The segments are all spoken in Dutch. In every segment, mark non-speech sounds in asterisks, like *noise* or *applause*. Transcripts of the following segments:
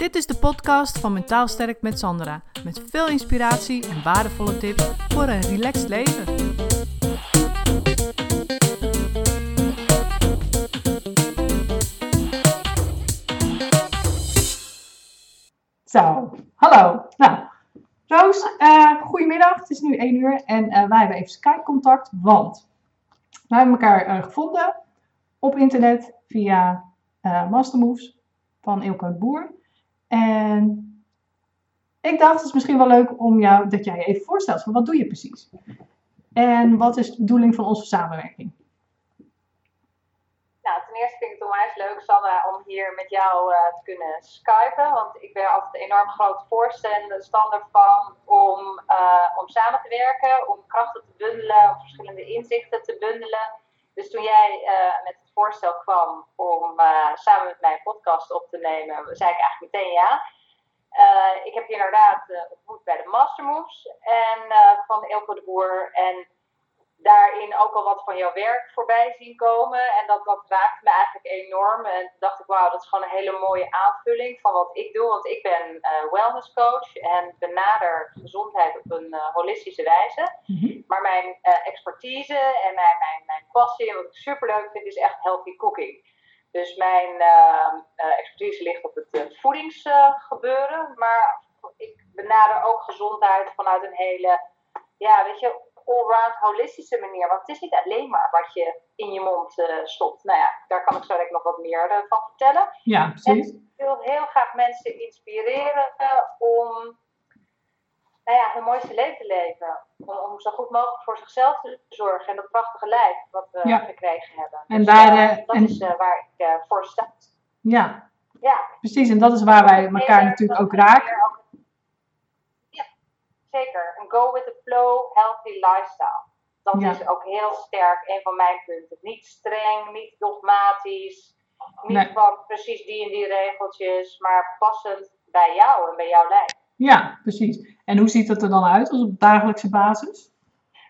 Dit is de podcast van Mentaal Sterk met Sandra. Met veel inspiratie en waardevolle tips voor een relaxed leven. Zo, hallo. Nou, Roos, uh, goedemiddag. Het is nu 1 uur en uh, wij hebben even Skype-contact, want wij hebben elkaar uh, gevonden op internet via Mastermoves van Ilko Boer. En ik dacht, het is misschien wel leuk om jou, dat jij je even voorstelt van wat doe je precies? En wat is de bedoeling van onze samenwerking? Nou, ten eerste vind ik het onwijs leuk, Sandra, om hier met jou uh, te kunnen skypen. Want ik ben altijd een enorm groot voorstander van om, uh, om samen te werken, om krachten te bundelen, om verschillende inzichten te bundelen. Dus toen jij uh, met het voorstel kwam om uh, samen met mij een podcast op te nemen, zei ik eigenlijk meteen ja. Uh, ik heb je inderdaad ontmoet bij de Mastermoves en, van Elko de Boer. En daarin ook al wat van jouw werk voorbij zien komen. En dat, dat raakte me eigenlijk enorm. En toen dacht ik, wauw, dat is gewoon een hele mooie aanvulling van wat ik doe. Want ik ben uh, wellness coach en benader gezondheid op een uh, holistische wijze. Mm-hmm. Maar mijn uh, expertise en mijn, mijn, mijn passie en wat ik super leuk vind, is echt healthy cooking. Dus mijn expertise ligt op het voedingsgebeuren. maar ik benader ook gezondheid vanuit een hele, ja, weet je, allround holistische manier. Want het is niet alleen maar wat je in je mond uh, stopt. Nou ja, daar kan ik zo nog wat meer uh, van vertellen. Ja, precies. En ik wil heel graag mensen inspireren uh, om nou ja, hun mooiste leven te leven. Om, om, zo goed mogelijk voor zichzelf te zorgen. En dat prachtige lijf wat we ja. gekregen hebben. En dus, daar, dat en... is waar ik voor sta. Ja. ja, precies. En dat is waar wij elkaar natuurlijk ook raken zeker. Een go with the flow, healthy lifestyle. Dat Ja. is ook heel sterk een van mijn punten. Niet streng, niet dogmatisch, niet Nee. van precies die en die regeltjes, maar passend bij jou en bij jouw lijf. Ja, precies. En hoe ziet het er dan uit als op dagelijkse basis?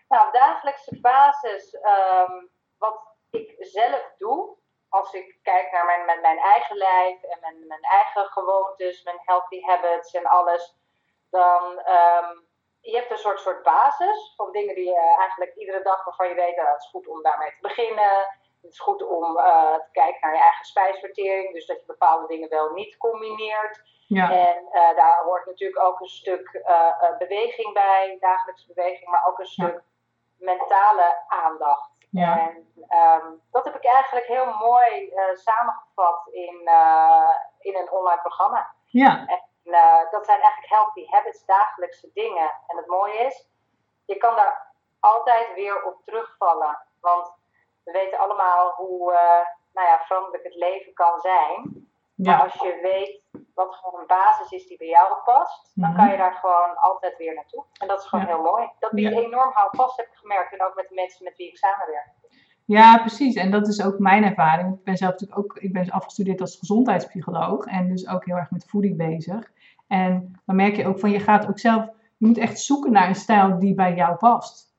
Nou, op dagelijkse basis, ehm, wat ik zelf doe, als ik kijk naar mijn, mijn, mijn eigen lijf en mijn, mijn eigen gewoontes, mijn healthy habits en alles, dan ehm, je hebt een soort, soort basis van dingen die je eigenlijk iedere dag waarvan je weet, nou, het is goed om daarmee te beginnen. Het is goed om uh, te kijken naar je eigen spijsvertering, dus dat je bepaalde dingen wel niet combineert. Ja, En uh, daar hoort natuurlijk ook een stuk uh, beweging bij, dagelijkse beweging, maar ook een stuk mentale aandacht. ja, En um, dat heb ik eigenlijk heel mooi samengevat in, in een online programma. ja, En uh, dat zijn eigenlijk healthy habits, dagelijkse dingen. En het mooie is, je kan daar altijd weer op terugvallen. Want we weten allemaal hoe nou ja, veranderlijk het leven kan zijn. Maar als je weet wat gewoon een basis is die bij jou past, dan Mhm. kan je daar gewoon altijd weer naartoe. En dat is gewoon Ja. heel mooi. Dat biedt Ja. enorm houvast, heb ik gemerkt. En ook met de mensen met wie ik samenwerk. Ja, precies. En dat is ook mijn ervaring. Ik ben zelf natuurlijk ook ik ben afgestudeerd als gezondheidspsycholoog en dus ook heel erg met voeding bezig. En dan merk je ook van je gaat ook zelf, je moet echt zoeken naar een stijl die bij jou past.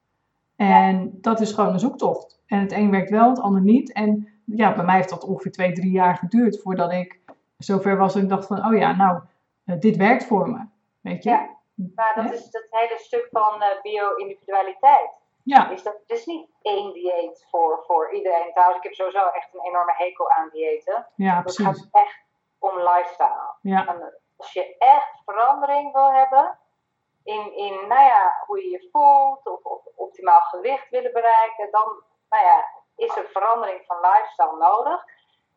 En dat is gewoon een zoektocht. En het een werkt wel, het ander niet. En ja, bij mij heeft dat ongeveer twee, drie jaar geduurd voordat ik zover was dat ik dacht van, oh ja, nou, eh, dit werkt voor me. Weet je? Ja. Maar dat is dat hele stuk van eh, bio-individualiteit. Ja, Is dat, het is niet één dieet voor, voor iedereen. Trouwens, ik heb sowieso echt een enorme hekel aan diëten. ja, Het precies. gaat echt om lifestyle. Ja, En als je echt verandering wil hebben in, in nou ja, hoe je je voelt of, of optimaal gewicht willen bereiken, dan nou ja, is er verandering van lifestyle nodig.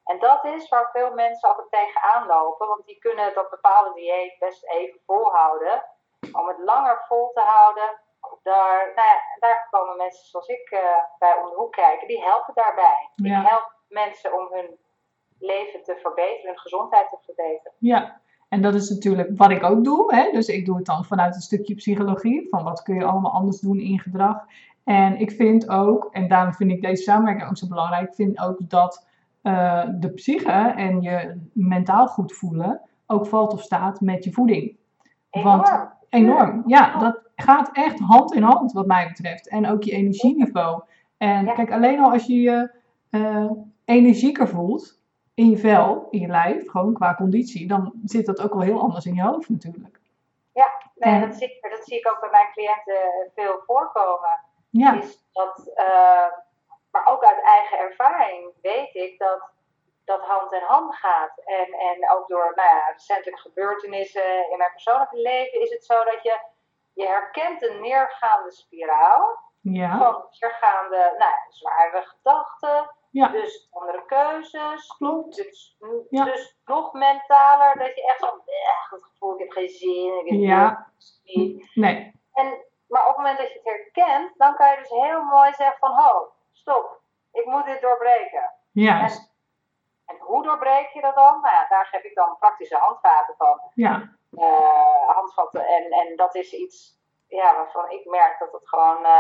En dat is waar veel mensen altijd tegenaan lopen, want die kunnen dat bepaalde dieet best even volhouden. Om het langer vol te houden, daar, nou ja, daar komen mensen zoals ik uh, bij om de hoek kijken, die helpen daarbij. Ja. Ik help mensen om hun leven te verbeteren, hun gezondheid te verbeteren. ja. En dat is natuurlijk wat ik ook doe. Hè? Dus ik doe het dan vanuit een stukje psychologie. Van wat kun je allemaal anders doen in gedrag. En ik vind ook, en daarom vind ik deze samenwerking ook zo belangrijk. Ik vind ook dat uh, de psyche en je mentaal goed voelen ook valt of staat met je voeding. Want Enorm. Ja, dat gaat echt hand in hand wat mij betreft. En ook je energieniveau. En Ja. kijk, alleen al als je je uh, energieker voelt, in je vel, in je lijf, gewoon qua conditie, dan zit dat ook wel heel anders in je hoofd natuurlijk. Ja, nee, dat, zie, ik- dat zie ik ook bij mijn cliënten veel voorkomen. Ja, Is dat, eh, maar ook uit eigen ervaring weet ik dat dat hand in hand gaat. En, en ook door nou ja, recentelijke gebeurtenissen in mijn persoonlijke leven is het zo dat je, je herkent een neergaande spiraal ja, van neergaande, nou, ja, zware gedachten, ja, dus andere keuzes, klopt. dus, Ja. dus nog mentaler, dat je echt zo, echt het gevoel, ik heb geen zin, ik heb Ja. niet. Nee, En, maar op het moment dat je het herkent, dan kan je dus heel mooi zeggen van, ho, stop, ik moet dit doorbreken. juist. En hoe doorbreek je dat dan? Nou ja, daar geef ik dan praktische handvaten van. Ja, eh, handvatten. En, en dat is iets ja, waarvan ik merk dat het gewoon eh,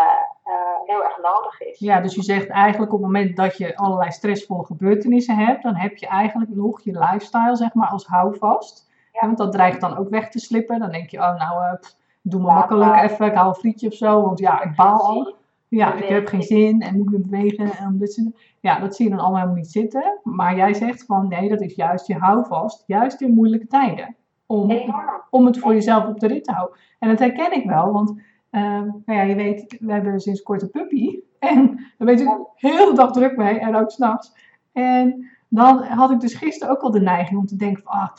eh, heel erg nodig is. ja, dus je zegt eigenlijk op het moment dat je allerlei stressvolle gebeurtenissen hebt, dan heb je eigenlijk nog je lifestyle, zeg maar, als houvast. Ja. Want dat dreigt dan ook weg te slippen. Dan denk je, oh nou, pff, doe maar Laat makkelijk maar. even, ik haal een frietje of zo, want ja, ik baal al. Ja, ik heb geen zin en moet ik me bewegen en dit soort Ja, dat zie je dan allemaal helemaal niet zitten. Maar jij zegt van nee, dat is juist je houvast, juist in moeilijke tijden. Om, om het voor jezelf op de rit te houden. En dat herken ik wel, want ehm, nou ja, je weet, we hebben sinds kort een puppy. *laughs* En daar ben je natuurlijk heel de dag druk mee en ook s'nachts. En dan had ik dus gisteren ook al de neiging om te denken van, ah,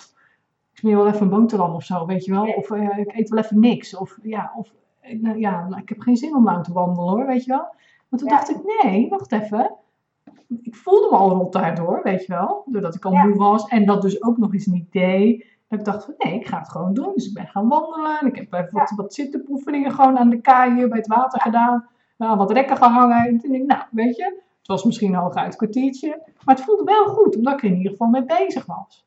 ik smeer wel even een boterham of zo, weet je wel. Of eh, ik eet wel even niks. Of ja, of, eh, nou, ja nou, ik heb geen zin om nou te wandelen hoor, weet je wel. Maar toen Ja. dacht ik, nee, wacht even. Ik voelde me al rot daardoor, weet je wel. Doordat ik al Ja. moe was. En dat dus ook nog eens niet deed. Dat ik dacht van, nee, ik ga het gewoon doen. Dus ik ben gaan wandelen. En ik heb even wat, wat zittepoefeningen gewoon aan de kaai hier bij het water gedaan. Nou, wat rekken gehangen. En toen denk ik, nou, weet je. Het was misschien hooguit een kwartiertje. Maar het voelde wel goed, omdat ik er in ieder geval mee bezig was.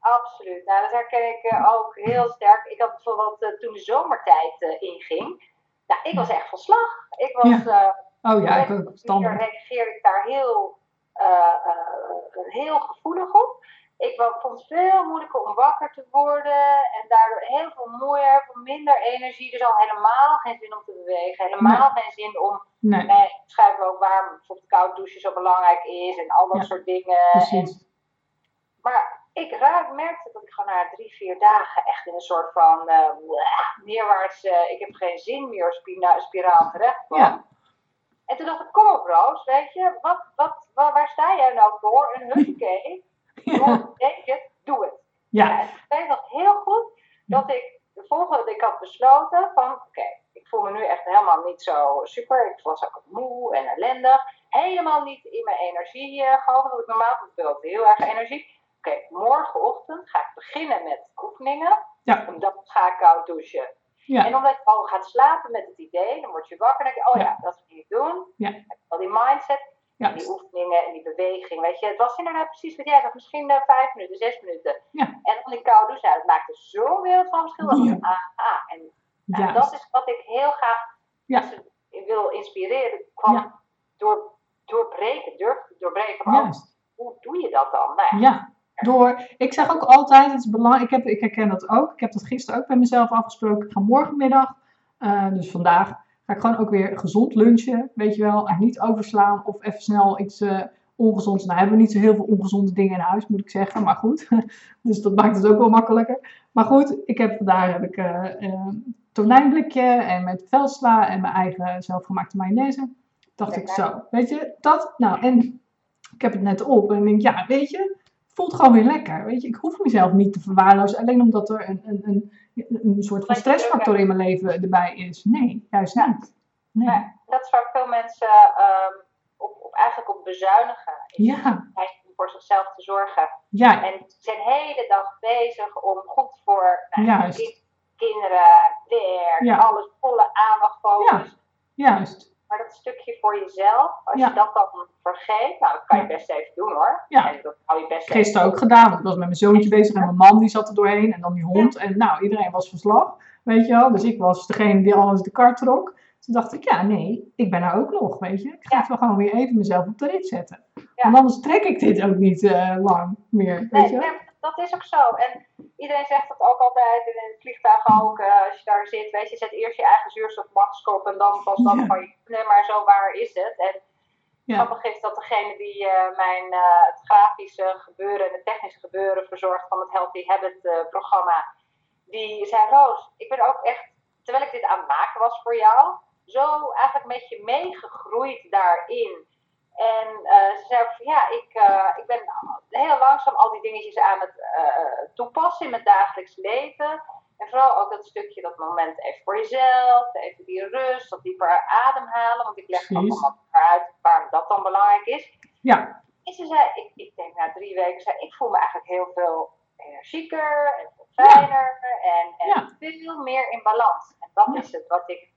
Absoluut. Nou, dat herken ik eh, ook heel sterk. Ik had bijvoorbeeld eh, toen de zomertijd eh, inging. Nou, ik was echt van slag. Ik was, eh, Oh ja, ik reageerde ik daar heel, heel gevoelig op. Ik vond het veel moeilijker om wakker te worden en daardoor heel veel moeier, heel veel minder energie. Dus al helemaal geen zin om te bewegen, helemaal geen zin om, Nee, nee, schrijven we ook waarom bijvoorbeeld koud douchen zo belangrijk is en al dat Ja, soort dingen. En, precies. maar ik raak, merkte dat ik gewoon na drie, vier dagen echt in een soort van eh, neerwaarts, eh, ik heb geen zin meer, spina- spiraal terecht kwam. Ja. En toen dacht ik, kom op Roos, weet je, wat, wat, waar, waar sta jij nou voor? Een huppakee, doe *laughs* denk het, doe het. Ja, En ik weet nog heel goed dat ik de volgende, ik had besloten van, oké, ik voel me nu echt helemaal niet zo super. Ik was ook moe en ellendig. Helemaal niet in mijn energie uh, gehouden, want ik normaal wel heel erg energie. Oké, morgenochtend ga ik beginnen met oefeningen. Ja. En dan ga ik koud douchen. ja, En omdat je al gaat slapen met het idee, dan word je wakker en denk je, oh ja, Ja. dat wil ik doen. Ja. Al die mindset, ja, die oefeningen en die beweging, weet je. Het was inderdaad precies wat jij zegt, misschien eh, vijf minuten, zes minuten. Ja. En dan die koude douche, nou, dat maakte zo'n wereld van verschil. Dat Ja. ik, ah, ah. En nou, dat is wat ik heel graag wil inspireren. Ja. door, doorbreken, durf te doorbreken. hoe doe je dat dan? Nou, ja. Door, ik zeg ook altijd, het is belangrijk, ik, heb, ik herken dat ook. Ik heb dat gisteren ook bij mezelf afgesproken. Ik ga morgenmiddag, eh, dus vandaag, ga ik gewoon ook weer gezond lunchen, weet je wel. En niet overslaan of even snel iets eh, ongezonds. Nou hebben we niet zo heel veel ongezonde dingen in huis, moet ik zeggen, maar goed. *laughs* dus dat maakt het ook wel makkelijker. Maar goed, ik heb vandaag heb ik eh, eh, tonijnblikje en met velsla en mijn eigen zelfgemaakte mayonaise. Dacht ik zo, weet je, dat, nou en ik heb het net op en denk, ja, weet je, voelt gewoon weer lekker. Weet je, ik hoef mezelf niet te verwaarlozen, alleen omdat er een, een, een, een soort van stressfactor in mijn leven erbij is. Nee, juist niet. Nee. Ja. Dat is waar veel mensen ehm, op, op, eigenlijk op bezuinigen. Ja, om voor zichzelf te zorgen. ja, En ze zijn de hele dag bezig om goed voor nou, kind- kinderen, werk, Ja. alles volle aandacht focus. juist. Maar dat stukje voor jezelf, als Ja. je dat dan vergeet, nou dat kan je best even doen hoor. Ja. En dat hou je best even Gisteren ook gedaan. Ik was met mijn zoontje bezig en mijn man die zat er doorheen en dan die hond. En nou, iedereen was verslag, weet je wel. Dus ik was degene die alles de kar trok. Toen dacht ik, ja, nee, ik ben er ook nog, weet je. Ik ga Ja. het wel gewoon weer even mezelf op de rit zetten. Ja. Want anders trek ik dit ook niet eh, lang meer, weet Nee, je nee, dat is ook zo. En iedereen zegt dat ook altijd, en in het vliegtuig ook, eh, als je daar zit, weet je, zet eerst je eigen zuurstofmasker op en dan pas dan Ja. van je. Nee, maar zo waar is het. En Grappig is dat degene die uh, mijn uh, het grafische gebeuren en het technische gebeuren verzorgt van het Healthy Habit programma, die zei: Roos, ik ben ook echt, terwijl ik dit aan het maken was voor jou, zo eigenlijk met je meegegroeid daarin. En ze zei van ja, ik, ik ben heel langzaam al die dingetjes aan het toepassen in mijn dagelijks leven. En vooral ook dat stukje, dat moment even voor jezelf, even die rust, dat dieper ademhalen. Want ik leg ook nog uit waarom dat dan belangrijk is. Ja. En ze zei, ik, ik denk na drie weken, zei, ik voel me eigenlijk heel veel energieker en fijner en, en veel meer in balans. En dat is het wat ik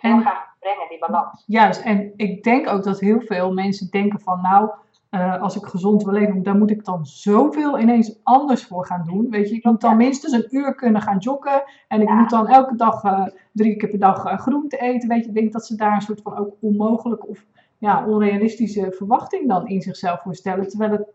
heel graag brengen, die balans. Juist, en ik denk ook dat heel veel mensen denken van, nou, uh, als ik gezond wil leven, daar moet ik dan zoveel ineens anders voor gaan doen. Weet je, ik moet dan minstens een uur kunnen gaan joggen. En ik moet dan elke dag uh, drie keer per dag uh, groente eten. Weet je, ik denk dat ze daar een soort van ook onmogelijk of ja, onrealistische verwachting dan in zichzelf voorstellen. Terwijl het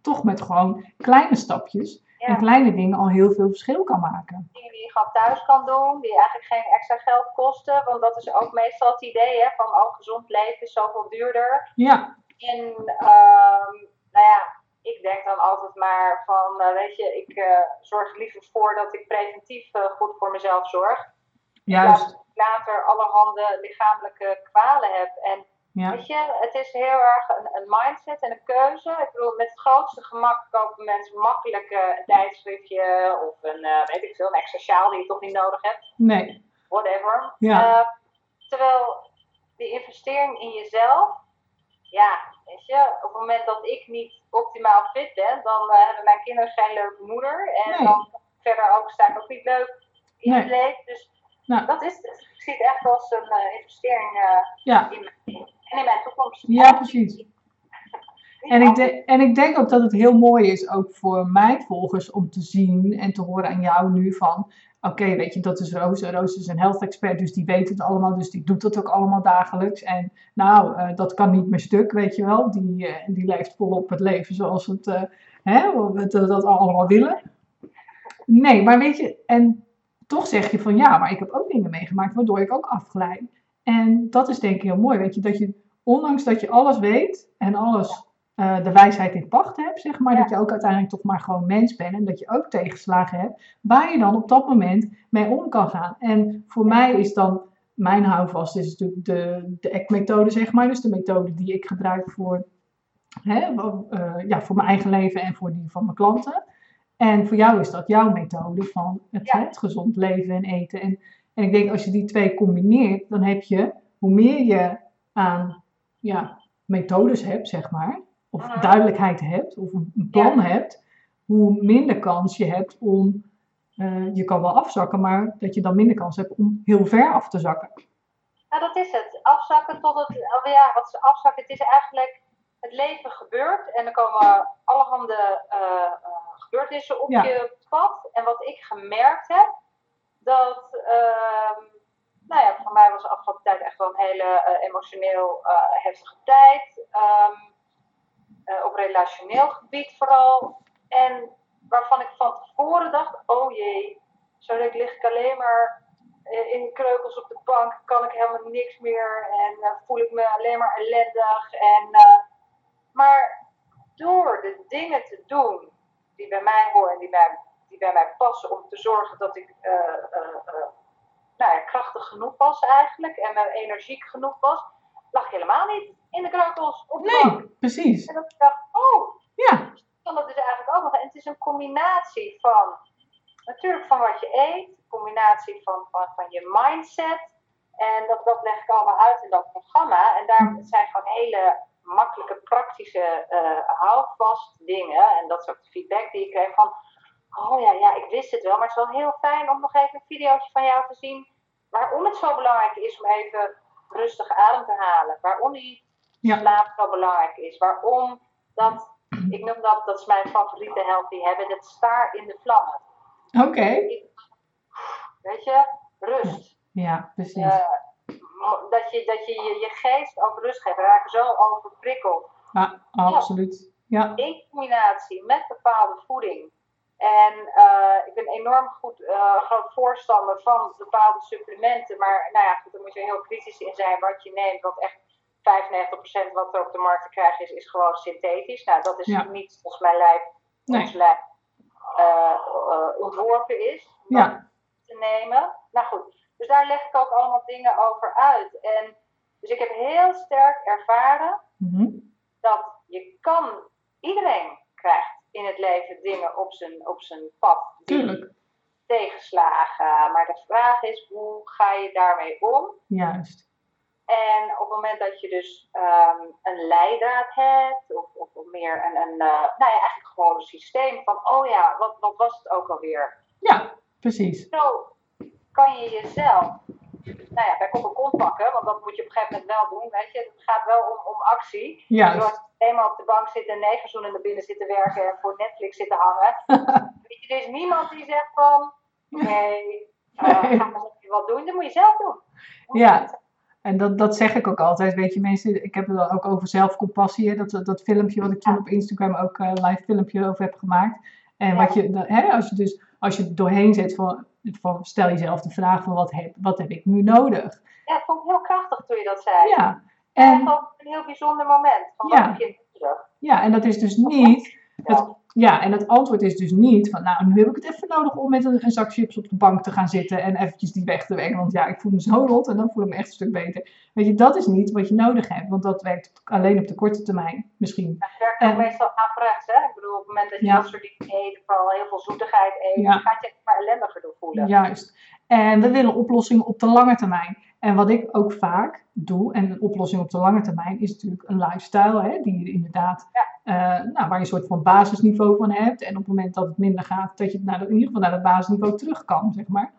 toch met gewoon kleine stapjes en kleine dingen al heel veel verschil kan maken. Dingen die je gewoon thuis kan doen, die eigenlijk geen extra geld kosten. Want dat is ook meestal het idee hè, van oh, gezond leven is zoveel duurder. Ja. En um, nou ja, ik denk dan altijd maar van, uh, weet je, ik uh, zorg liever voor dat ik preventief uh, goed voor mezelf zorg. Juist. Dat ik later allerhande lichamelijke kwalen heb. En ja. weet je, het is heel erg een, een, mindset en een keuze. Ik bedoel, met het grootste gemak kopen mensen makkelijk een tijdschriftje of een, weet ik veel, een extra sjaal die je toch niet nodig hebt. Nee. Whatever. Ja. terwijl die investering in jezelf, ja, weet je, op het moment dat ik niet optimaal fit ben, dan hebben mijn kinderen geen leuke moeder. En dan verder ook sta ik ook niet leuk in het leven. Dus nou. dat is het. Ik zie het echt als een investering ja. in, mijn, en. Ja, precies. En ik, en ik denk ook dat het heel mooi is, ook voor mijn volgers, om te zien en te horen aan jou nu van, oké, weet je, dat is Roos. Roos is een health expert, dus die weet het allemaal. Dus die doet dat ook allemaal dagelijks. En nou, uh, dat kan niet meer stuk, weet je wel. Die, uh, die leeft volop het leven zoals het, uh, hè, we dat allemaal willen. Nee, maar weet je, en toch zeg je van ja, maar ik heb ook dingen meegemaakt waardoor ik ook afgeleid. En dat is denk ik heel mooi, weet je, dat je, ondanks dat je alles weet en alles uh, de wijsheid in pacht hebt, zeg maar. Dat je ook uiteindelijk toch maar gewoon mens bent en dat je ook tegenslagen hebt, waar je dan op dat moment mee om kan gaan. En voor mij is dan, mijn houvast is natuurlijk de, de ACT-methode, zeg maar. Dus de methode die ik gebruik voor, hè, uh, ja, voor mijn eigen leven en voor die van mijn klanten. En voor jou is dat jouw methode van het, ja. het gezond leven en eten. En, en ik denk als je die twee combineert, dan heb je, hoe meer je aan ja, methodes hebt, zeg maar, of mhm. duidelijkheid hebt, of een plan hebt, hoe minder kans je hebt om, uh, je kan wel afzakken, maar dat je dan minder kans hebt om heel ver af te zakken. Nou, dat is het. Afzakken tot het, oh ja, wat is afzakken? Het is eigenlijk, het leven gebeurt en er komen allerhande uh, gebeurtenissen op je pad. En wat ik gemerkt heb, dat, uh, nou ja, voor mij was de afgelopen tijd echt wel een hele emotioneel heftige tijd. Um, uh, op relationeel gebied vooral. En waarvan ik van tevoren dacht, oh jee, zo lig ik alleen maar in kreukels op de bank, kan ik helemaal niks meer en voel ik me alleen maar ellendig. En, maar door de dingen te doen die bij mij horen en die bij, die bij mij passen, om te zorgen dat ik nou ja, krachtig genoeg was eigenlijk en energiek genoeg was, lag ik helemaal niet in de kreukels op de nee, precies. En dat ik dacht, oh, ja. kan dat dus eigenlijk ook nog. En het is een combinatie van, natuurlijk van wat je eet, combinatie van, van, van je mindset. En dat, dat leg ik allemaal uit in dat programma. En daar hm. zijn gewoon hele makkelijke, praktische, uh, houvast dingen. En dat is ook de feedback die ik kreeg van, oh ja, ja, ik wist het wel. Maar het is wel heel fijn om nog even een videootje van jou te zien. Waarom het zo belangrijk is om even rustig adem te halen. Waarom die ja. slaap zo belangrijk is. Waarom dat, ik noem dat, dat is mijn favoriete healthy hebben, dat staar in de vlammen. Oké. Weet je, rust. Ja, precies. Uh, dat je, dat je, je je geest ook rust geeft. We raken zo overprikkeld. Ja, absoluut. Ja. In combinatie met bepaalde voeding. En uh, ik ben enorm goed, uh, groot voorstander van bepaalde supplementen. Maar nou ja, goed, daar moet je heel kritisch in zijn wat je neemt. Wat echt 95% wat er op de markt te krijgen is, is gewoon synthetisch. Nou, dat is Ja. niet volgens mijn lijf, Nee. ons lijf eh, eh, ontworpen is om Ja. te nemen. Nou goed, dus daar leg ik ook allemaal dingen over uit. En dus ik heb heel sterk ervaren Mhm. dat je kan, iedereen krijgt in het leven dingen op zijn, op zijn pad. Tuurlijk. Tegenslagen. Maar de vraag is, hoe ga je daarmee om? Juist. En op het moment dat je dus ehm, een leidraad hebt, of, of, of meer een, een eh, nou ja, eigenlijk gewoon een systeem van, oh ja, wat, wat was het ook alweer? Ja, precies. Zo kan je jezelf, nou ja, bij kop en kont pakken, want dat moet je op een gegeven moment wel doen, weet je. Het gaat wel om, om actie. Door Juist. eenmaal op de bank zitten en negen seizoenen naar binnen zitten werken en voor Netflix zitten hangen. *laughs* Weet je, er is niemand die zegt van, oké, eh, ga maar wat doen. Dat moet je zelf doen. Ja. En dat, dat zeg ik ook altijd, weet je mensen, ik heb het dan ook over zelfcompassie, hè, dat, dat filmpje wat ik toen op Instagram ook een live filmpje over heb gemaakt. En wat je, hè, als je dus, als je doorheen zet van stel jezelf de vraag van wat heb, wat heb ik nu nodig? Ja, ik vond het heel krachtig toen je dat zei. Ja, En en, ook een heel bijzonder moment. Van Ja. ja, en dat is dus niet, het, ja, en het antwoord is dus niet van, nou, nu heb ik het even nodig om met een, een zak chips op de bank te gaan zitten en eventjes die weg te werken, want ja, ik voel me zo rot en dan voel ik me echt een stuk beter. Weet je, dat is niet wat je nodig hebt, want dat werkt alleen op de korte termijn, misschien. Het werkt En- ook meestal averechts, hè? Ik bedoel, op het moment dat je Ja. dat soort dingen eet, vooral heel veel zoetigheid eet, Ja. gaat je echt maar ellendiger door voelen. Juist. En we willen oplossingen op de lange termijn. En wat ik ook vaak doe, en een oplossing op de lange termijn, is natuurlijk een lifestyle, hè, die je inderdaad, eh, nou, waar je een soort van basisniveau van hebt. En op het moment dat het minder gaat, dat je naar de, in ieder geval naar dat basisniveau terug kan, zeg maar.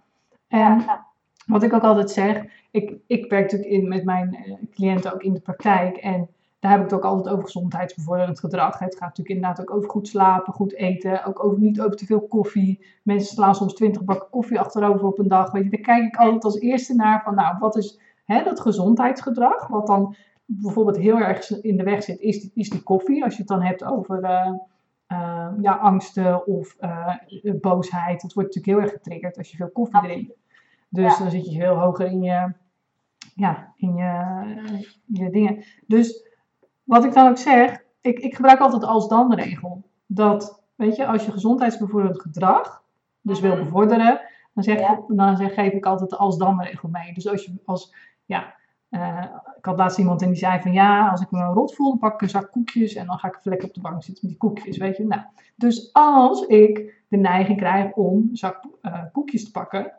En Ja. wat ik ook altijd zeg, ik, ik werk natuurlijk in, met mijn eh, cliënten ook in de praktijk. En daar heb ik het ook altijd over gezondheidsbevorderend gedrag. Het gaat natuurlijk inderdaad ook over goed slapen, goed eten. Ook over niet over te veel koffie. Mensen slaan soms 20 bakken koffie achterover op een dag. Weet je, daar kijk ik altijd als eerste naar van, nou, wat is hè, dat gezondheidsgedrag? Wat dan bijvoorbeeld heel erg in de weg zit, is, is die koffie. Als je het dan hebt over eh, eh, ja, angsten of eh, boosheid. Dat wordt natuurlijk heel erg getriggerd als je veel koffie drinkt. Dus Ja. dan zit je veel hoger in je, ja, in je, je dingen. Dus wat ik dan ook zeg, ik, ik gebruik altijd als dan regel. Dat, weet je, als je gezondheidsbevorderend gedrag dus wil Mhm. bevorderen, dan, zeg, Ja. dan zeg, geef ik altijd de als dan regel mee. Dus als je, als, ja, eh, ik had laatst iemand en die zei van ja, als ik me rot voel, dan pak ik een zak koekjes en dan ga ik even lekker op de bank zitten met die koekjes, weet je. Nou, dus als ik de neiging krijg om een zak eh, koekjes te pakken,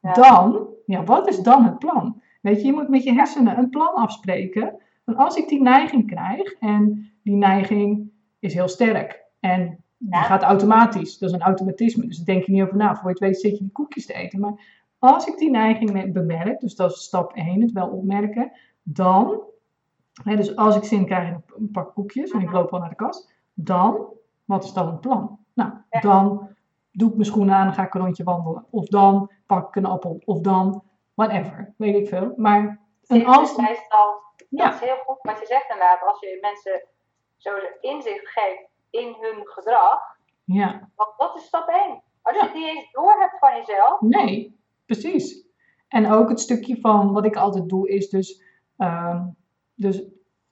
Ja. dan, ja, wat is dan het plan? Weet je, je moet met je hersenen een plan afspreken. Van als ik die neiging krijg, en die neiging is heel sterk, en die Ja. gaat automatisch, dat is een automatisme, dus daar denk je niet over na. Voor je het weet zit je die koekjes te eten. Maar als ik die neiging me- bemerk, dus dat is stap 1, het wel opmerken, dan, hè, dus als ik zin krijg in een pak koekjes en ik Mhm. loop al naar de kast, dan, wat is dan het plan? Nou, Ja. dan doe ik mijn schoenen aan en ga ik een rondje wandelen. Of dan pak ik een appel. Of dan, whatever, weet ik veel. Maar een als... is meestal, dat Ja, is heel goed wat je zegt inderdaad, als je mensen zo inzicht geeft in hun gedrag, ja, want dat is stap 1. Als je Ja. het niet eens door hebt van jezelf, nee, precies. En ook het stukje van wat ik altijd doe is dus, ehm, dus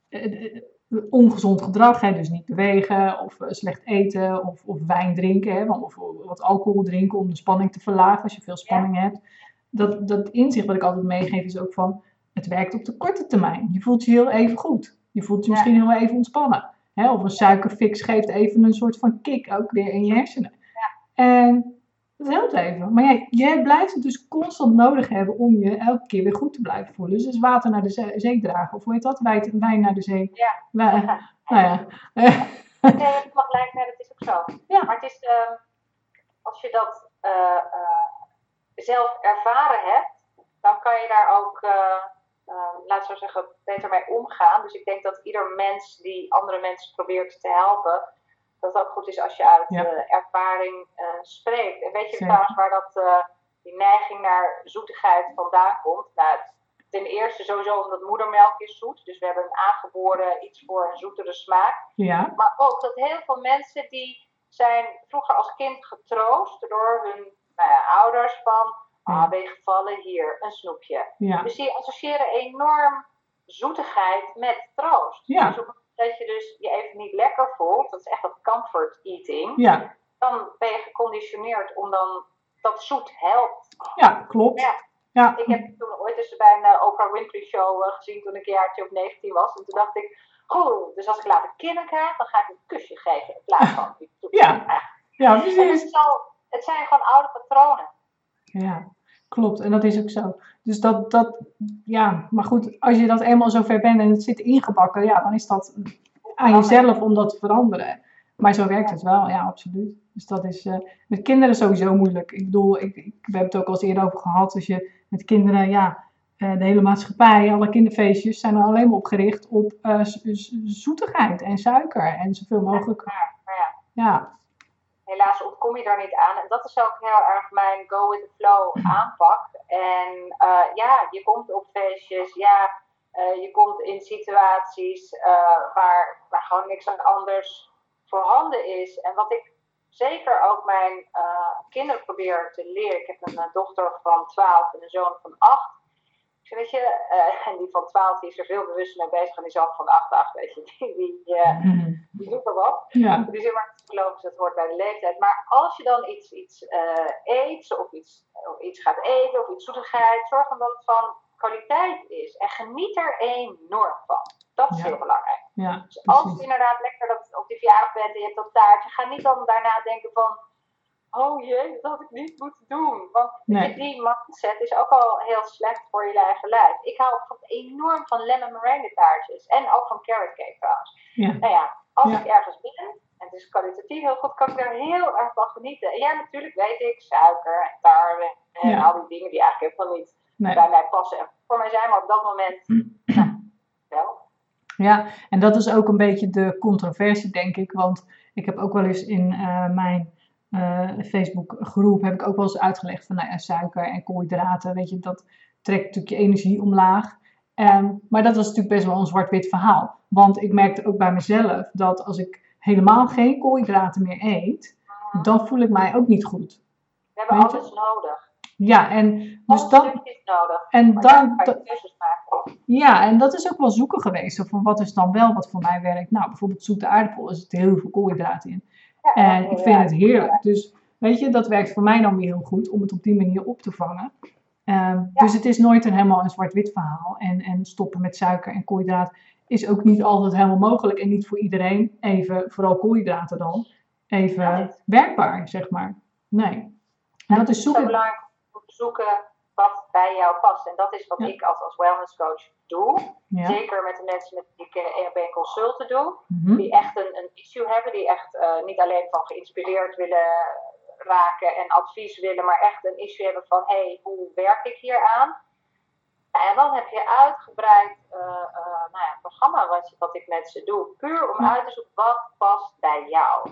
eh, eh, ongezond gedrag, hè, dus niet bewegen of eh, slecht eten of, of wijn drinken, hè, of wat alcohol drinken om de spanning te verlagen als je veel spanning hebt. Dat, dat inzicht wat ik altijd meegeef is ook van, het werkt op de korte termijn. Je voelt je heel even goed. Je voelt je Ja. misschien heel even ontspannen. Hè, of een suikerfix geeft even een soort van kick ook weer in je hersenen. En dat helpt even. Maar ja, jij blijft het dus constant nodig hebben om je elke keer weer goed te blijven voelen. Dus water naar de zee, zee dragen. Of hoe heet dat? Wijn, wijn naar de zee. Ja. Wij- nou ja. Nee, *laughs* helemaal gelijk, nee, dat is ook zo. Ja. Maar het is, ehm, als je dat eh, eh, zelf ervaren hebt, dan kan je daar ook, eh, laat zo zeggen, beter mee omgaan. Dus ik denk dat ieder mens die andere mensen probeert te helpen, dat ook goed is als je uit Ja. eh, ervaring eh, spreekt. En weet je Zeker. trouwens waar dat, eh, die neiging naar zoetigheid vandaan komt? Nou, ten eerste sowieso omdat moedermelk is zoet. Dus we hebben een aangeboren iets voor een zoetere smaak. ja, Maar ook dat heel veel mensen die zijn vroeger als kind getroost door hun nou ja, ouders van. Ah ben je gevallen, hier, een snoepje. ja, Dus die associëren enorm zoetigheid met troost. Ja. Dus op het moment dat je dus je even niet lekker voelt, dat is echt dat comfort eating, Ja, dan ben je geconditioneerd om dan dat zoet helpt. ja klopt. Ja. Ja, Ik heb toen ooit eens bij een eh, Oprah Winfrey show eh, gezien toen ik een jaartje of 19 was. En toen dacht ik, goed, dus als ik later kinderen krijg, dan ga ik een kusje geven in plaats van. *laughs* Ja. ja het, precies. al, het zijn gewoon oude patronen. Ja, klopt. En dat is ook zo. Dus dat, dat, ja, maar goed, als je dat eenmaal zo ver bent en het zit ingebakken, ja, dan is dat aan jezelf om dat te veranderen. Maar zo werkt het wel, ja, absoluut. Dus dat is eh, met kinderen sowieso moeilijk. Ik bedoel, ik, ik, we hebben het ook al eens eerder over gehad. Als je met kinderen, ja, eh, de hele maatschappij, alle kinderfeestjes zijn er alleen maar op gericht op eh, zoetigheid en suiker en zoveel mogelijk. Ja, Ja, helaas ontkom je daar niet aan. En dat is ook heel erg mijn go with the flow aanpak. En eh, ja, je komt op feestjes, ja, eh, je komt in situaties eh, waar, waar gewoon niks anders voorhanden is. En wat ik zeker ook mijn kinderen probeer te leren. Ik heb een dochter van 12 en een zoon van 8. Ik zeg, weet je, *laughs* en die van 12 die is er veel bewuster mee bezig. En die zoon van 8, 8 weet je, die, die, er wat. ja, Die is maar logisch, dat hoort bij de leeftijd. Maar als je dan iets, iets eh, eet, of iets, of iets gaat eten, of iets zoetigheid, zorg dan dat het van kwaliteit is. En geniet er enorm van. Dat is Ja. heel belangrijk. ja, Dus als je inderdaad lekker dat, op die verjaardag bent en je hebt dat taartje, ga niet dan daarna denken van, oh jee, dat had ik niet moeten doen. Want Nee. die mindset is ook al heel slecht voor je eigen lijf. Ik hou bijvoorbeeld enorm van lemon meringue taartjes. En ook van carrot cake trouwens. Ja. Nou ja, als Ja. ik ergens ben, en het is kwalitatief heel goed, kan ik er heel erg van genieten. En ja, natuurlijk weet ik, suiker en tarwe en Ja. al die dingen die eigenlijk helemaal niet Nee. bij mij passen. En voor mij zijn, maar op dat moment, nou, wel. Ja, en dat is ook een beetje de controversie, denk ik. Want ik heb ook wel eens in eh, mijn eh Facebook-groep heb ik ook wel eens uitgelegd van nou ja, suiker en koolhydraten, weet je, dat trekt natuurlijk je energie omlaag. Ehm, maar dat was natuurlijk best wel een zwart-wit verhaal. Want ik merkte ook bij mezelf dat als ik helemaal geen koolhydraten meer eet, dan voel ik mij ook niet goed. We hebben Weet je? alles nodig. Ja, en dus Alles nodig. en dan, ja, en dat is ook wel zoeken geweest. Van wat is dan wel wat voor mij werkt? Nou, bijvoorbeeld zoete aardappel, er zitten heel veel koolhydraten in. Ja, En ik vind het heerlijk. Dus weet je, dat werkt voor mij dan weer heel goed om het op die manier op te vangen. Ehm, Dus het is nooit een helemaal een zwart-wit verhaal. En, en stoppen met suiker en koolhydraten is ook niet altijd helemaal mogelijk. En niet voor iedereen even, vooral koolhydraten dan, even Ja. werkbaar, zeg maar. Nee. En dat is Het is zo zoeken. belangrijk om te zoeken wat bij jou past. En dat is wat Ja. ik als, als wellness coach doe. Ja. Zeker met de mensen met wie ik op één consulten doe. Mhm. Die echt een, een issue hebben. Die echt eh, niet alleen van geïnspireerd willen raken en advies willen. Maar echt een issue hebben van, hé, hey, hoe werk ik hier aan? En dan heb je uitgebreid eh, nou ja, programma wat, wat ik met ze doe. Puur om Ja. uit te zoeken wat past bij jou.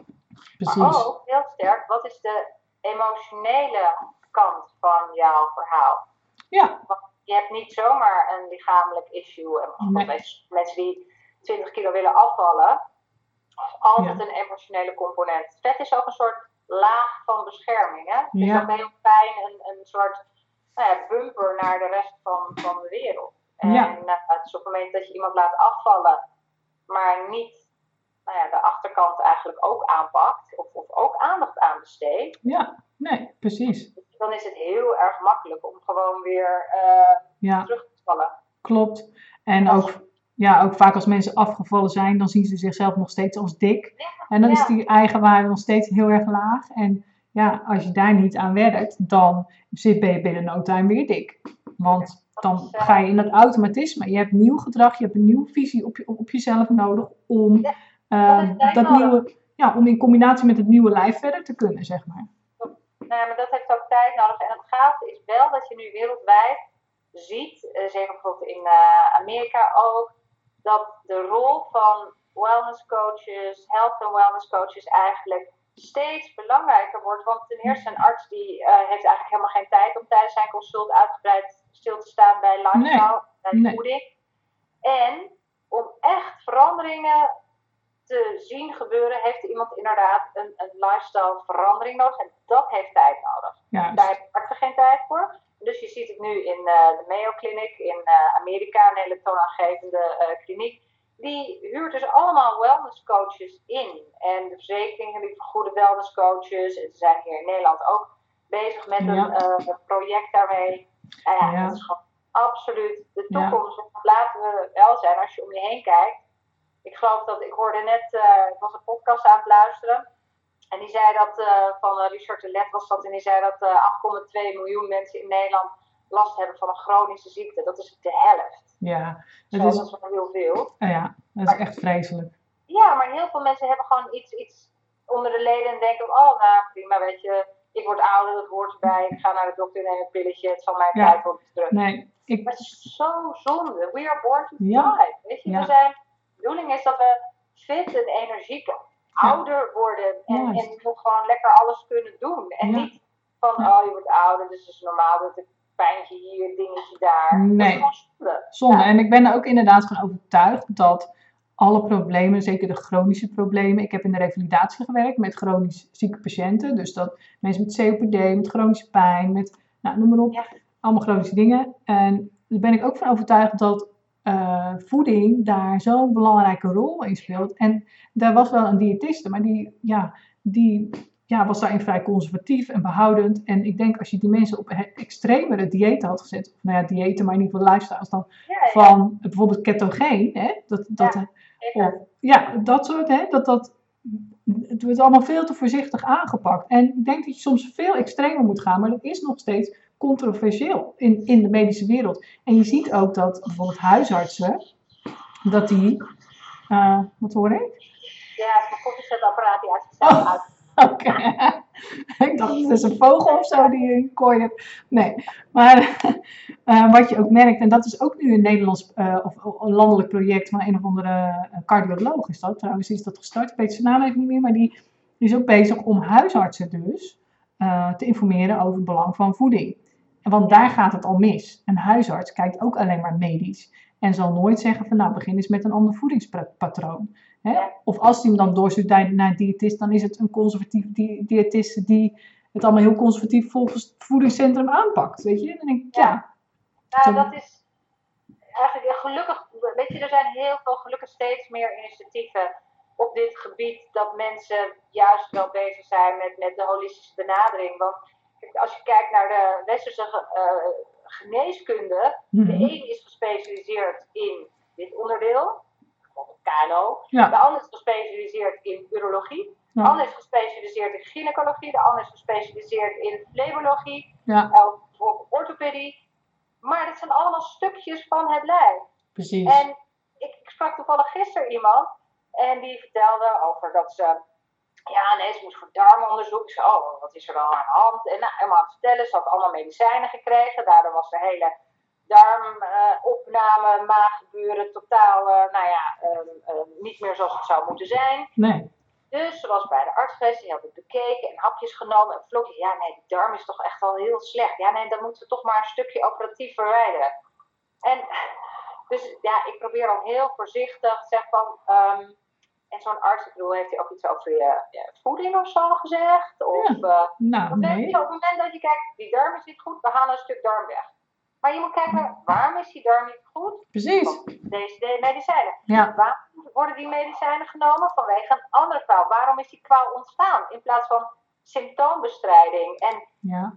Maar Precies. ook heel sterk, wat is de emotionele kant van jouw verhaal? Ja, Je hebt niet zomaar een lichamelijk issue. En Nee. mensen- die 20 kilo willen afvallen, altijd Ja. een emotionele component. Vet is ook een soort laag van bescherming. Hè? Is Ja. ook heel fijn, een, een soort nou ja, bumper naar de rest van, van de wereld. En Ja. nou, het is op het moment dat je iemand laat afvallen, maar niet nou ja, de achterkant eigenlijk ook aanpakt, of, of ook aandacht aan besteedt, ja, nee, precies. dan is het heel erg makkelijk om gewoon weer eh, Ja, terug te vallen. klopt. En ook, ja, ook vaak als mensen afgevallen zijn, dan zien ze zichzelf nog steeds als dik. En dan is Ja. die eigenwaarde nog steeds heel erg laag. En ja, als je daar niet aan werkt, dan zit ben je binnen no time weer dik. Want dan ga je in dat automatisme. Je hebt nieuw gedrag, je hebt een nieuwe visie op, je, op jezelf nodig om, Ja, eh, dat nodig. nieuwe, ja, om in combinatie met het nieuwe lijf verder te kunnen, zeg maar. Nou, maar dat heeft ook tijd nodig. En het gave is wel dat je nu wereldwijd ziet, eh, zeker bijvoorbeeld in eh, Amerika ook, dat de rol van wellness coaches, health and wellness coaches eigenlijk steeds belangrijker wordt. Want ten eerste een arts die eh, heeft eigenlijk helemaal geen tijd om tijdens zijn consult uitgebreid stil te staan bij lifestyle, bij nee. voeding. En om echt veranderingen te zien gebeuren, heeft iemand inderdaad een, een lifestyle verandering nodig. En dat heeft tijd nodig. Ja, Daar heeft artsen geen tijd voor. Dus je ziet het nu in uh, de Mayo Clinic in uh, Amerika, een hele toonaangevende uh, kliniek. Die huurt dus allemaal wellness coaches in. En de verzekeringen die vergoeden wellness coaches. En ze zijn hier in Nederland ook bezig met een, project daarmee. Nou ja, ja, dat is gewoon absoluut de toekomst. Ja. Laten we wel zijn als je om je heen kijkt. Ik geloof dat ik hoorde net, ik was een podcast aan het luisteren. En die zei dat, uh, van uh, Richard de Let was dat, en die zei dat uh, 8,2 miljoen mensen in Nederland last hebben van een chronische ziekte. Dat is de helft. Ja, dat Zo, is, dat is wel heel veel. ja, dat is echt vreselijk. Ja, maar heel veel mensen hebben gewoon iets, iets onder de leden en denken, oh nou prima, weet je, ik word ouder, dat hoort erbij, ik ga naar de dokter, neem een pilletje, het zal mij ja. tijd worden terug. Nee, ik... Maar het is zo zonde. We are born to ja. die. Weet je, ja. we zijn, de bedoeling is dat we fit en energiek ouder worden en, en nog gewoon lekker alles kunnen doen. En niet van, oh je wordt ouder, dus het is normaal dat ik pijntje hier, dingetje daar. Nee, zonde. zonde. En ik ben er ook inderdaad van overtuigd dat alle problemen, zeker de chronische problemen. Ik heb in de revalidatie gewerkt met chronisch zieke patiënten. Dus dat mensen met COPD, met chronische pijn, met nou, noem maar op. Allemaal chronische dingen. En daar ben ik ook van overtuigd dat uh, voeding daar zo'n belangrijke rol in speelt. En daar was wel een diëtiste, maar die, ja, die ja, was daarin vrij conservatief en behoudend. En ik denk als je die mensen op extremere diëten had gezet, of nou ja, diëten, maar in ieder geval lifestyles dan, van bijvoorbeeld ketogeen, hè, dat, dat, ja, of, ja, dat soort, hè, dat, dat, het wordt allemaal veel te voorzichtig aangepakt. En ik denk dat je soms veel extremer moet gaan, maar dat is nog steeds controversieel in, in de medische wereld. En je ziet ook dat bijvoorbeeld huisartsen, dat die, uh, wat hoor ik? Ja, het is een koffiezetapparaat die uit zichzelf oh. *laughs* Oké. ik dacht, het is een vogel of zo die een kooi hebt. Nee. Maar uh, *laughs* wat je ook merkt, en dat is ook nu een Nederlands uh, of een landelijk project van een of andere cardioloog is dat. Trouwens is dat gestart. Ik weet zijn naam even niet meer. Maar die, die is ook bezig om huisartsen dus uh, te informeren over het belang van voeding. Want daar gaat het al mis. Een huisarts kijkt ook alleen maar medisch. En zal nooit zeggen van nou begin eens met een ander voedingspatroon. Hè? Of als hij hem dan doorstuurt naar een diëtist, dan is het een conservatief diëtist die het allemaal heel conservatief volgens het voedingscentrum aanpakt. Weet je? En dan denk ik, ja. ja. Nou, dat is eigenlijk gelukkig, weet je, er zijn heel veel, gelukkig steeds meer initiatieven op dit gebied dat mensen juist wel bezig zijn met, met de holistische benadering. Want als je kijkt naar de westerse uh, geneeskunde, de mhm. een is gespecialiseerd in dit onderdeel, bijvoorbeeld KNO, de ander is gespecialiseerd in urologie, de ander is gespecialiseerd in gynaecologie, de ander is gespecialiseerd in flebologie, ja. uh, of orthopedie. Maar dat zijn allemaal stukjes van het lijf. Precies. En ik, ik sprak toevallig gisteren iemand en die vertelde over dat ze ja, nee, ze moest voor darmonderzoek. Zei, oh, wat is er dan aan de hand? En nou, helemaal aan het vertellen, ze had allemaal medicijnen gekregen. Daardoor was de hele darmopname, uh, maaggebeuren totaal, uh, nou ja, uh, niet meer zoals het zou moeten zijn. Nee. Dus ze was bij de arts geweest, die had het bekeken en hapjes genomen. En vlogje, ja nee, de darm is toch echt wel heel slecht. Ja nee, dan moeten we toch maar een stukje operatief verwijderen. En dus ja, ik probeer dan heel voorzichtig, zeg van... Um, en zo'n arts, ik bedoel, heeft hij ook iets over je, voeding of zo gezegd? Of, ja, uh, nou, nee. Je, op het moment dat je kijkt, die darm is niet goed, we halen een stuk darm weg. Maar je moet kijken, waarom is die darm niet goed? Precies. Deze medicijnen. Ja. Waarom worden die medicijnen genomen? Vanwege een andere kwaal. Waarom is die kwaal ontstaan? In plaats van symptoombestrijding. En ja.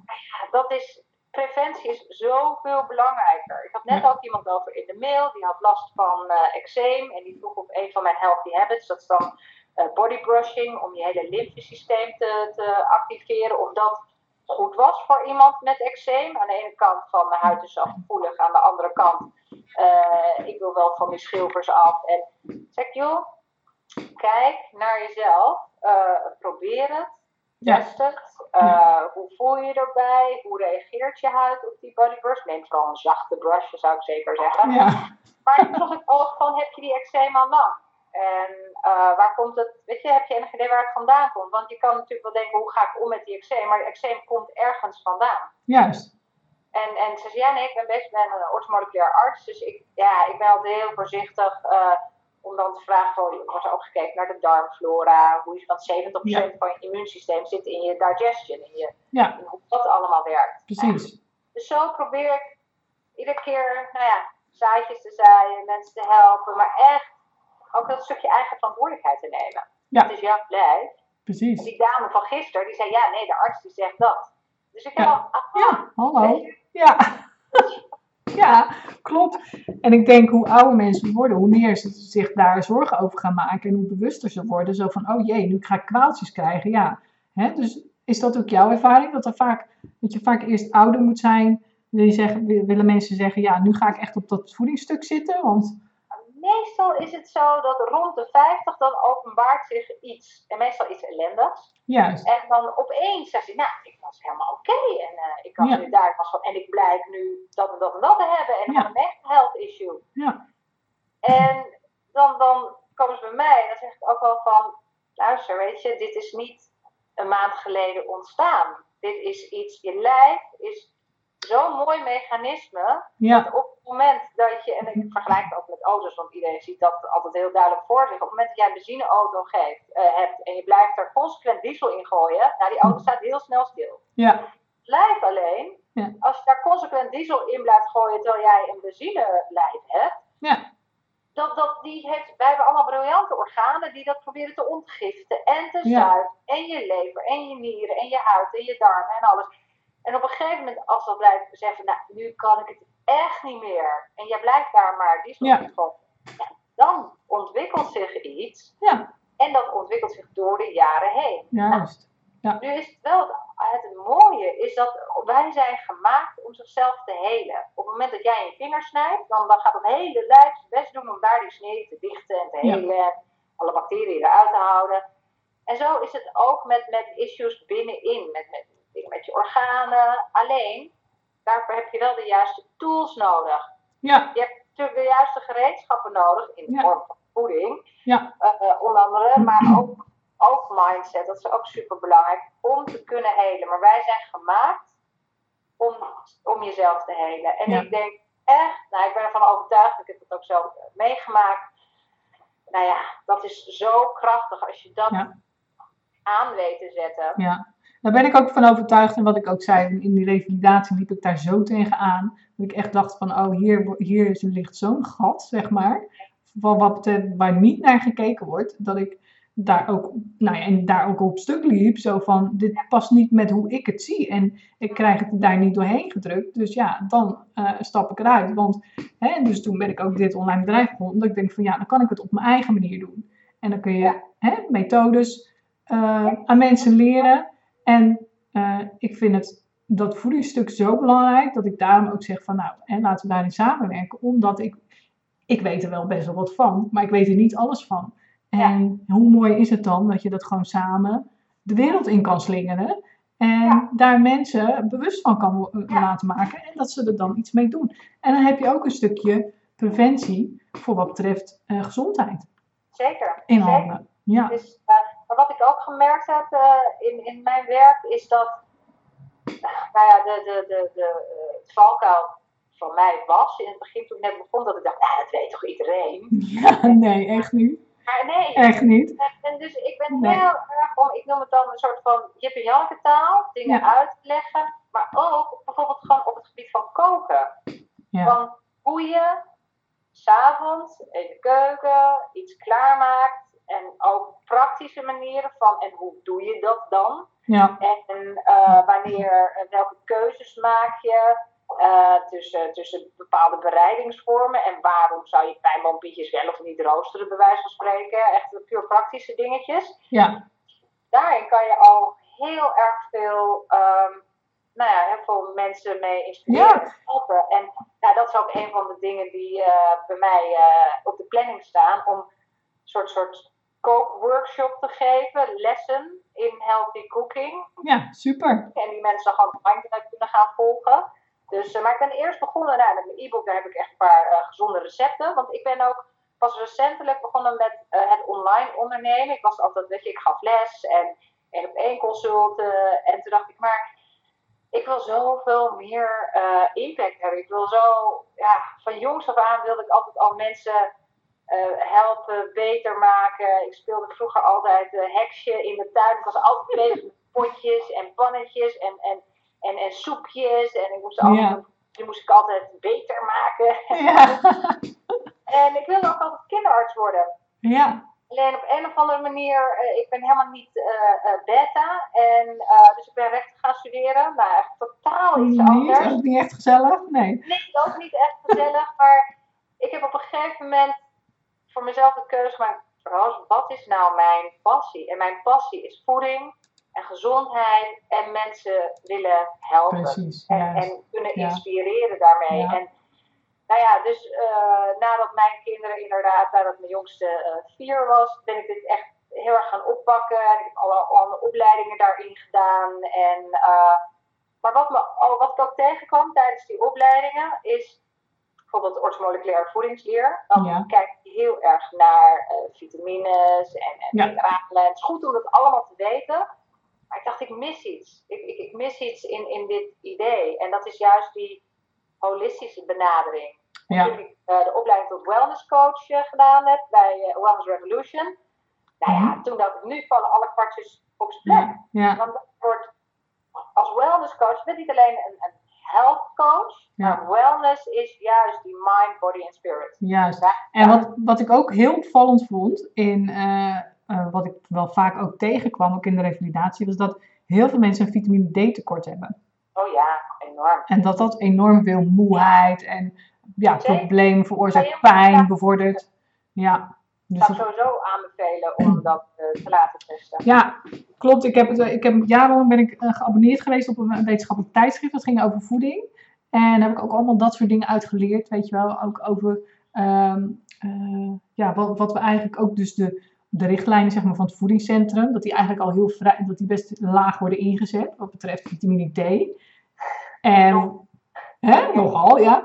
dat is preventie is zoveel belangrijker. Ik had net ook iemand over in de mail, die had last van uh, eczeem en die vroeg op een van mijn healthy habits, dat is dan uh, body brushing, om je hele lymfesysteem te, te activeren, of dat goed was voor iemand met eczeem. Aan de ene kant van mijn huid is zo gevoelig, aan de andere kant, uh, ik wil wel van die schilfers af. En zeg joh, kijk naar jezelf, probeer het, test het. Uh, hoe voel je je erbij? Hoe reageert je huid op die bodybrush? Neem vooral een zachte brush, zou ik zeker zeggen. Ja. Maar ik vroeg ik ook van, heb je die eczeem al lang? En uh, waar komt het, weet je, heb je enig idee waar het vandaan komt? Want je kan natuurlijk wel denken, hoe ga ik om met die eczeem? Maar die eczeem komt ergens vandaan. Juist. En, en ze zei, ja nee, ik ben best ben een orthomoleculair arts. Dus ik, ja, ik ben altijd heel voorzichtig. Uh, om dan te vragen, van, wordt er ook gekeken naar de darmflora, hoe want 70% van je immuunsysteem zit in je digestion, in, je, ja. in hoe dat allemaal werkt. Precies. Dus zo probeer ik iedere keer, nou ja, zaadjes te zaaien, mensen te helpen, maar echt ook dat stukje eigen verantwoordelijkheid te nemen. Ja. Het is jouw lijf. Precies. Die dame van gisteren, die zei, ja, nee, de arts die zegt dat. Dus ik heb Ja. al, ah, Ja, hallo. Ja. *laughs* Ja, klopt. En ik denk hoe ouder mensen worden, hoe meer ze zich daar zorgen over gaan maken en hoe bewuster ze worden. Zo van, oh jee, nu ga ik kwaaltjes krijgen. Ja. Hè? Dus is dat ook jouw ervaring? Dat, er vaak, dat je vaak eerst ouder moet zijn? Zeggen, wil- willen mensen zeggen, ja, nu ga ik echt op dat voedingsstuk zitten? Want, meestal is het zo dat rond de 50 dan openbaart zich iets. En meestal iets ellendigs. juist. En dan opeens zegt hij, nou, ik was helemaal oké. En eh, ik Ja. nu daar was van, en ik blijk nu dat en dat en dat te hebben. En Ja. een echt health issue. Ja. En dan, dan komen ze bij mij en dan zeg ik ook wel van, luister, weet je, dit is niet een maand geleden ontstaan. Dit is iets, je lijf is zo'n mooi mechanisme. Ja, Op het moment dat je, en ik vergelijk het ook met auto's, want iedereen ziet dat altijd heel duidelijk voor zich. Op het moment dat jij een benzineauto geeft, eh, hebt en je blijft er consequent diesel in gooien, nou die auto staat heel snel stil. ja, Lijf alleen, Ja. als je daar consequent diesel in blijft gooien terwijl jij een benzinelijf hebt, ja, dat, dat, die heeft, wij hebben allemaal briljante organen die dat proberen te ontgiften en te Ja. zuiveren. En je lever, en je nieren, en je huid, en je darmen en alles. En op een gegeven moment, als dat blijft zeggen, nou, nu kan ik het echt niet meer. En jij blijft daar maar diesel Ja. gooien. Ja, dan ontwikkelt zich iets. ja, En dat ontwikkelt zich door de jaren heen. juist. Nu is het wel het, het mooie is dat wij zijn gemaakt om zichzelf te helen. Op het moment dat jij je vinger snijdt, dan, dan gaat het hele lijf zijn best doen om daar die snee te dichten en te helen. En alle bacteriën eruit te houden. En zo is het ook met, met issues binnenin, met, met dingen met je organen. Alleen, daarvoor heb je wel de juiste tools nodig. Ja, Je hebt natuurlijk de juiste gereedschappen nodig in de Ja. vorm van voeding, ja, eh, eh, onder andere, maar *clears throat* ook, ook mindset, dat is ook super belangrijk om te kunnen helen. Maar wij zijn gemaakt om, om jezelf te helen. En Ja. ik denk echt, nou, ik ben ervan overtuigd, ik heb het ook zelf eh, meegemaakt. Nou ja, dat is zo krachtig als je dat aan weet te zetten. ja. Daar ben ik ook van overtuigd. En wat ik ook zei, in die revalidatie liep ik daar zo tegenaan. Dat ik echt dacht van, oh, hier, hier ligt zo'n gat, zeg maar. Van wat waar niet naar gekeken wordt. Dat ik daar ook, nou ja, en daar ook op stuk liep. Zo van, dit past niet met hoe ik het zie. En ik krijg het daar niet doorheen gedrukt. Dus ja, dan eh, stap ik eruit. Want, hè, dus toen ben ik ook dit online bedrijf begonnen. Omdat ik denk van, ja, dan kan ik het op mijn eigen manier doen. En dan kun je hè, methodes eh, aan mensen leren. En eh, ik vind het, dat voedingsstuk zo belangrijk dat ik daarom ook zeg van nou, hè, laten we daarin samenwerken. Omdat ik, ik weet er wel best wel wat van, maar ik weet er niet alles van. En hoe mooi is het dan dat je dat gewoon samen de wereld in kan slingeren. En Ja. daar mensen bewust van kan Ja. laten maken en dat ze er dan iets mee doen. En dan heb je ook een stukje preventie voor wat betreft eh, gezondheid Zeker. in handen. Ja, Dus, eh, maar wat ik ook gemerkt heb eh, in, in mijn werk is dat, nou ja, de, de, de, de, eh, het valkuil van mij was in het begin toen ik net begon, dat ik dacht, ja, dat weet toch iedereen? ja nee, echt niet. Maar nee, Echt niet. en, en dus ik ben Nee. heel erg om, ik noem het dan een soort van Jip en Janneke taal, dingen Ja. uit te leggen, maar ook bijvoorbeeld gewoon op het gebied van koken. Ja. Van hoe je s'avonds in de keuken iets klaarmaakt en ook praktische manieren van en hoe doe je dat dan? Ja, En eh, wanneer, eh, welke keuzes maak je eh, tussen, tussen bepaalde bereidingsvormen en waarom zou je pijnboompjes wel of niet roosteren, bij wijze van spreken? Echt puur praktische dingetjes. ja, Daarin kan je al heel erg veel, ehm, nou ja, heel veel mensen mee inspireren en helpen. En nou, dat is ook een van de dingen die bij mij op de planning staan, om een soort, soort kookworkshop te geven, lessen in healthy cooking. ja, super. En die mensen dan gewoon online kunnen gaan volgen. Dus, eh, maar ik ben eerst begonnen nou, met mijn e-book. Daar heb ik echt een paar eh, gezonde recepten. Want ik ben ook pas recentelijk begonnen met eh, het online ondernemen. Ik was altijd, weet je, ik gaf les en één op één consulten. En toen dacht ik, maar ik wil zoveel meer impact hebben. Ik wil zo, ja, van jongs af aan wilde ik altijd al mensen helpen, beter maken. Ik speelde vroeger altijd eh, heksje in de tuin. Ik was altijd bezig met potjes en pannetjes. En, en en, en soepjes. En ik moest, altijd, Ja. die moest ik altijd beter maken. Ja. *laughs* En ik wilde ook altijd kinderarts worden. Ja. Alleen op een of andere manier, eh, ik ben helemaal niet eh, eh, beta. En, eh, dus ik ben recht gaan studeren. Nou, echt totaal iets anders. ook niet echt gezellig? Nee. Nee, ook niet echt gezellig. maar ik heb op een gegeven moment voor mezelf de keuze gemaakt. Roos, wat is nou mijn passie? En mijn passie is voeding en gezondheid en mensen willen helpen. Precies. En, en kunnen Ja. inspireren daarmee. Ja. En nou ja, dus eh, nadat mijn kinderen inderdaad, nadat mijn jongste eh, vier was, ben ik dit echt heel erg gaan oppakken. En ik heb alle, alle opleidingen daarin gedaan. En, eh, maar wat, me, oh, wat ik ook tegenkwam tijdens die opleidingen is bijvoorbeeld orthomoleculaire voedingsleer. Dan Ja. kijk je heel erg naar eh, vitamines en, en Ja. mineralen. Het is goed om dat allemaal te weten. Maar ik dacht, ik mis iets. Ik, ik, ik mis iets in, in dit idee. En dat is juist die holistische benadering. Ja. Toen ik eh, de opleiding tot wellness coach eh, gedaan heb bij Wellness Revolution. Nou ja, Mhm. toen dacht ik, nu vallen alle kwartjes op zijn plek. Want wordt, als wellness coach, je bent niet alleen een, een health coach. Ja. Wellness is juist die mind, body en spirit. Juist. Ja. En wat, wat ik ook heel opvallend vond, in, eh, eh, wat ik wel vaak ook tegenkwam, ook in de revalidatie, was dat heel veel mensen een vitamine D tekort hebben. Oh ja, enorm. En dat dat enorm veel moeheid en ja, problemen veroorzaakt, pijn bevordert. Ja, dus Ik zou sowieso aanbevelen om *clears throat* dat eh, te laten testen. ja klopt. Ik heb, het, eh, ik heb jarenlang ben ik eh, geabonneerd geweest op een wetenschappelijk tijdschrift. Dat ging over voeding. En daar heb ik ook allemaal dat soort dingen uitgeleerd, weet je wel. Ook over ehm, eh, ja, wat, wat we eigenlijk ook dus de, de richtlijnen zeg maar, van het voedingscentrum, dat die eigenlijk al heel vrij, dat die best laag worden ingezet wat betreft vitamine D. En, hè, nogal, ja.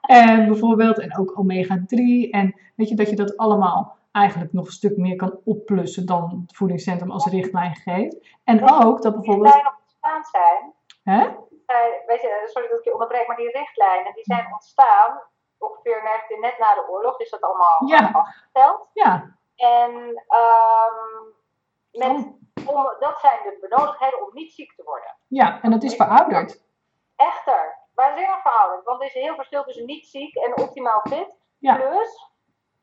En bijvoorbeeld, en ook omega-3. En weet je, dat je dat allemaal eigenlijk nog een stuk meer kan opplussen dan het voedingscentrum als richtlijn geeft. En ook dat die bijvoorbeeld, lijnen ontstaan zijn. hè? weet je, sorry dat ik je onderbreek, maar die richtlijnen die zijn ontstaan ongeveer net, net na de oorlog. Is dat allemaal Ja. afgesteld. Ja, En ehm, met, om, dat zijn de benodigdheden om niet ziek te worden. ja, en dat is verouderd. Echter, waanzinnig verouderd. Want er is een heel verschil tussen niet ziek en optimaal fit. Ja. Plus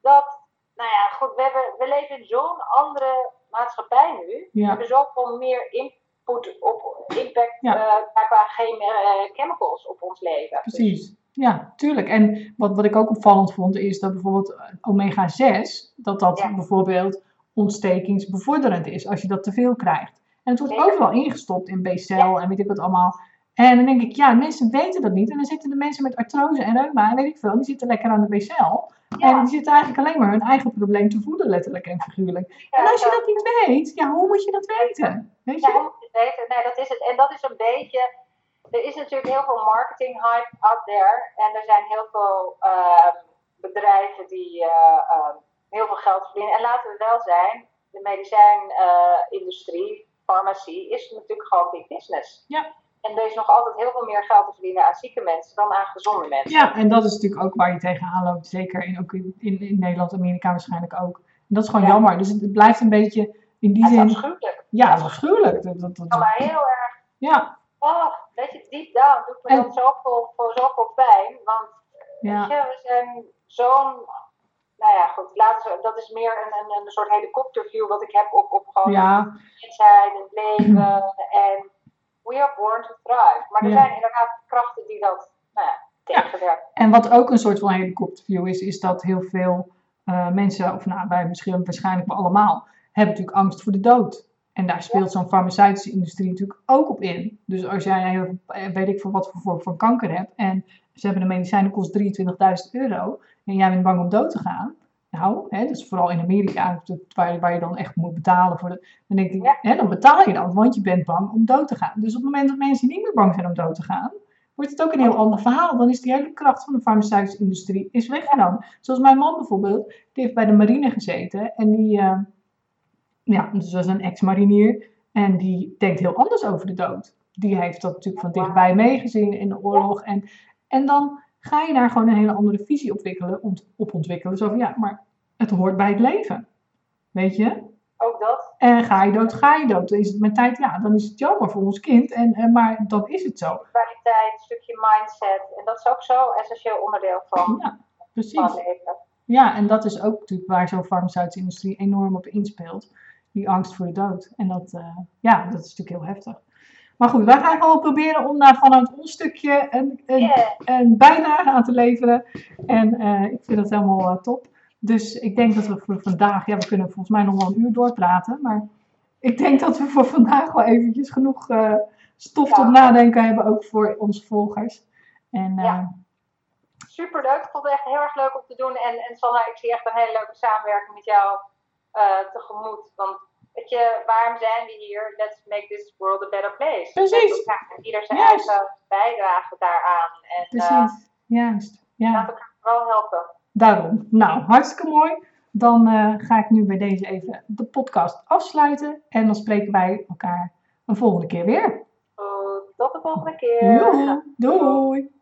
dat, nou ja, goed, we, hebben, we leven in zo'n andere maatschappij nu. We hebben zoveel meer input op impact Ja. eh, qua, qua geen eh, chemicals op ons leven. precies. Ja, tuurlijk. En wat, wat ik ook opvallend vond, is dat bijvoorbeeld omega-6, dat dat Ja. bijvoorbeeld ontstekingsbevorderend is als je dat te veel krijgt. En het wordt Zeker. overal ingestopt in B-cel en weet ik wat allemaal. En dan denk ik, ja, mensen weten dat niet. En dan zitten de mensen met artrose en reuma en weet ik veel, die zitten lekker aan de B-cel. En Ja, die zitten eigenlijk alleen maar hun eigen probleem te voeden, letterlijk en figuurlijk. En als je dat niet weet, ja, hoe moet je dat weten? Weet Ja, je? hoe moet je het weten? Nee, dat is het. En dat is een beetje. Er is natuurlijk heel veel marketing hype out there. En er zijn heel veel ehm, bedrijven die eh, ehm, heel veel geld verdienen. En laten we wel zijn, de medicijnindustrie, farmacie, is natuurlijk gewoon big business. Ja. En er is nog altijd heel veel meer geld te verdienen aan zieke mensen dan aan gezonde mensen. Ja, en dat is natuurlijk ook waar je tegenaan loopt. Zeker in, ook in, in, in Nederland, Amerika waarschijnlijk ook. En dat is gewoon Ja. jammer. Dus het, het blijft een beetje in die is zin. afschuwelijk. Ja, dat is afschuwelijk. Dat, dat, dat- Ja, maar heel erg. ja, Oh, weet je, deep down doet me En- dat zoveel, voor zoveel pijn. Want ja, Weet je, we zijn zo'n. Nou ja, goed, laten we, dat is meer een, een, een soort helikopterview wat ik heb op, op gewoon ja, de mensheid, het leven. *clears throat* En we are born to thrive. Maar er Ja. zijn inderdaad krachten die dat nou ja, tegenwerken. En wat ook een soort van helikopterview is, is dat heel veel eh, mensen, of nou, wij misschien waarschijnlijk wel allemaal, hebben natuurlijk angst voor de dood. En daar speelt zo'n farmaceutische industrie natuurlijk ook op in. Dus als jij heel, eh, weet ik veel wat voor vorm van kanker hebt en ze hebben een medicijn dat kost 23.000 euro en jij bent bang om dood te gaan. Nou, hè, dat is vooral in Amerika dat- waar, je- waar je dan echt moet betalen voor de. Dan denk ik, Ja. hè, dan betaal je dan, want je bent bang om dood te gaan. Dus op het moment dat mensen niet meer bang zijn om dood te gaan, wordt het ook een heel ander verhaal. Dan is die hele kracht van de farmaceutische industrie is weggenomen. Zoals mijn man bijvoorbeeld, die heeft bij de marine gezeten en die, eh, ja, dus dat is een ex-marinier en die denkt heel anders over de dood. Die heeft dat natuurlijk van dichtbij meegezien in de oorlog en, en dan ga je daar gewoon een hele andere visie ontwikkelen, ont, op ontwikkelen. Zo van ja, maar het hoort bij het leven. Weet je? ook dat. En ga je dood, ga je dood. Dan is het met tijd, ja, dan is het jammer voor ons kind. En, en, maar dan is het zo. Kwaliteit, een stukje mindset. En dat is ook zo essentieel onderdeel van, Ja, precies. het leven. Ja, en dat is ook natuurlijk waar zo'n farmaceutische industrie enorm op inspeelt. Die angst voor de dood. En dat, eh, ja, dat is natuurlijk heel heftig. Maar goed, wij gaan gewoon proberen om daar vanuit ons stukje een, een, Yeah. een bijdrage aan te leveren. En eh, ik vind dat helemaal eh, top. Dus ik denk dat we voor vandaag, ja, we kunnen volgens mij nog wel een uur doorpraten. Maar ik denk dat we voor vandaag wel eventjes genoeg eh, stof Ja. tot nadenken hebben, ook voor onze volgers. En eh, Ja. Superleuk. Ik vond het echt heel erg leuk om te doen. En, en Sanna, ik zie echt een hele leuke samenwerking met jou eh, tegemoet. Want weet je, waarom zijn we hier? Let's make this world a better place. Precies. En ieder zijn Juist. eigen bijdrage daaraan. En eh, precies, juist. Ja. laat elkaar vooral helpen. Daarom. Nou, hartstikke mooi. Dan eh, ga ik nu bij deze even de podcast afsluiten. En dan spreken wij elkaar een volgende keer weer. Goed, tot de volgende keer. Doei!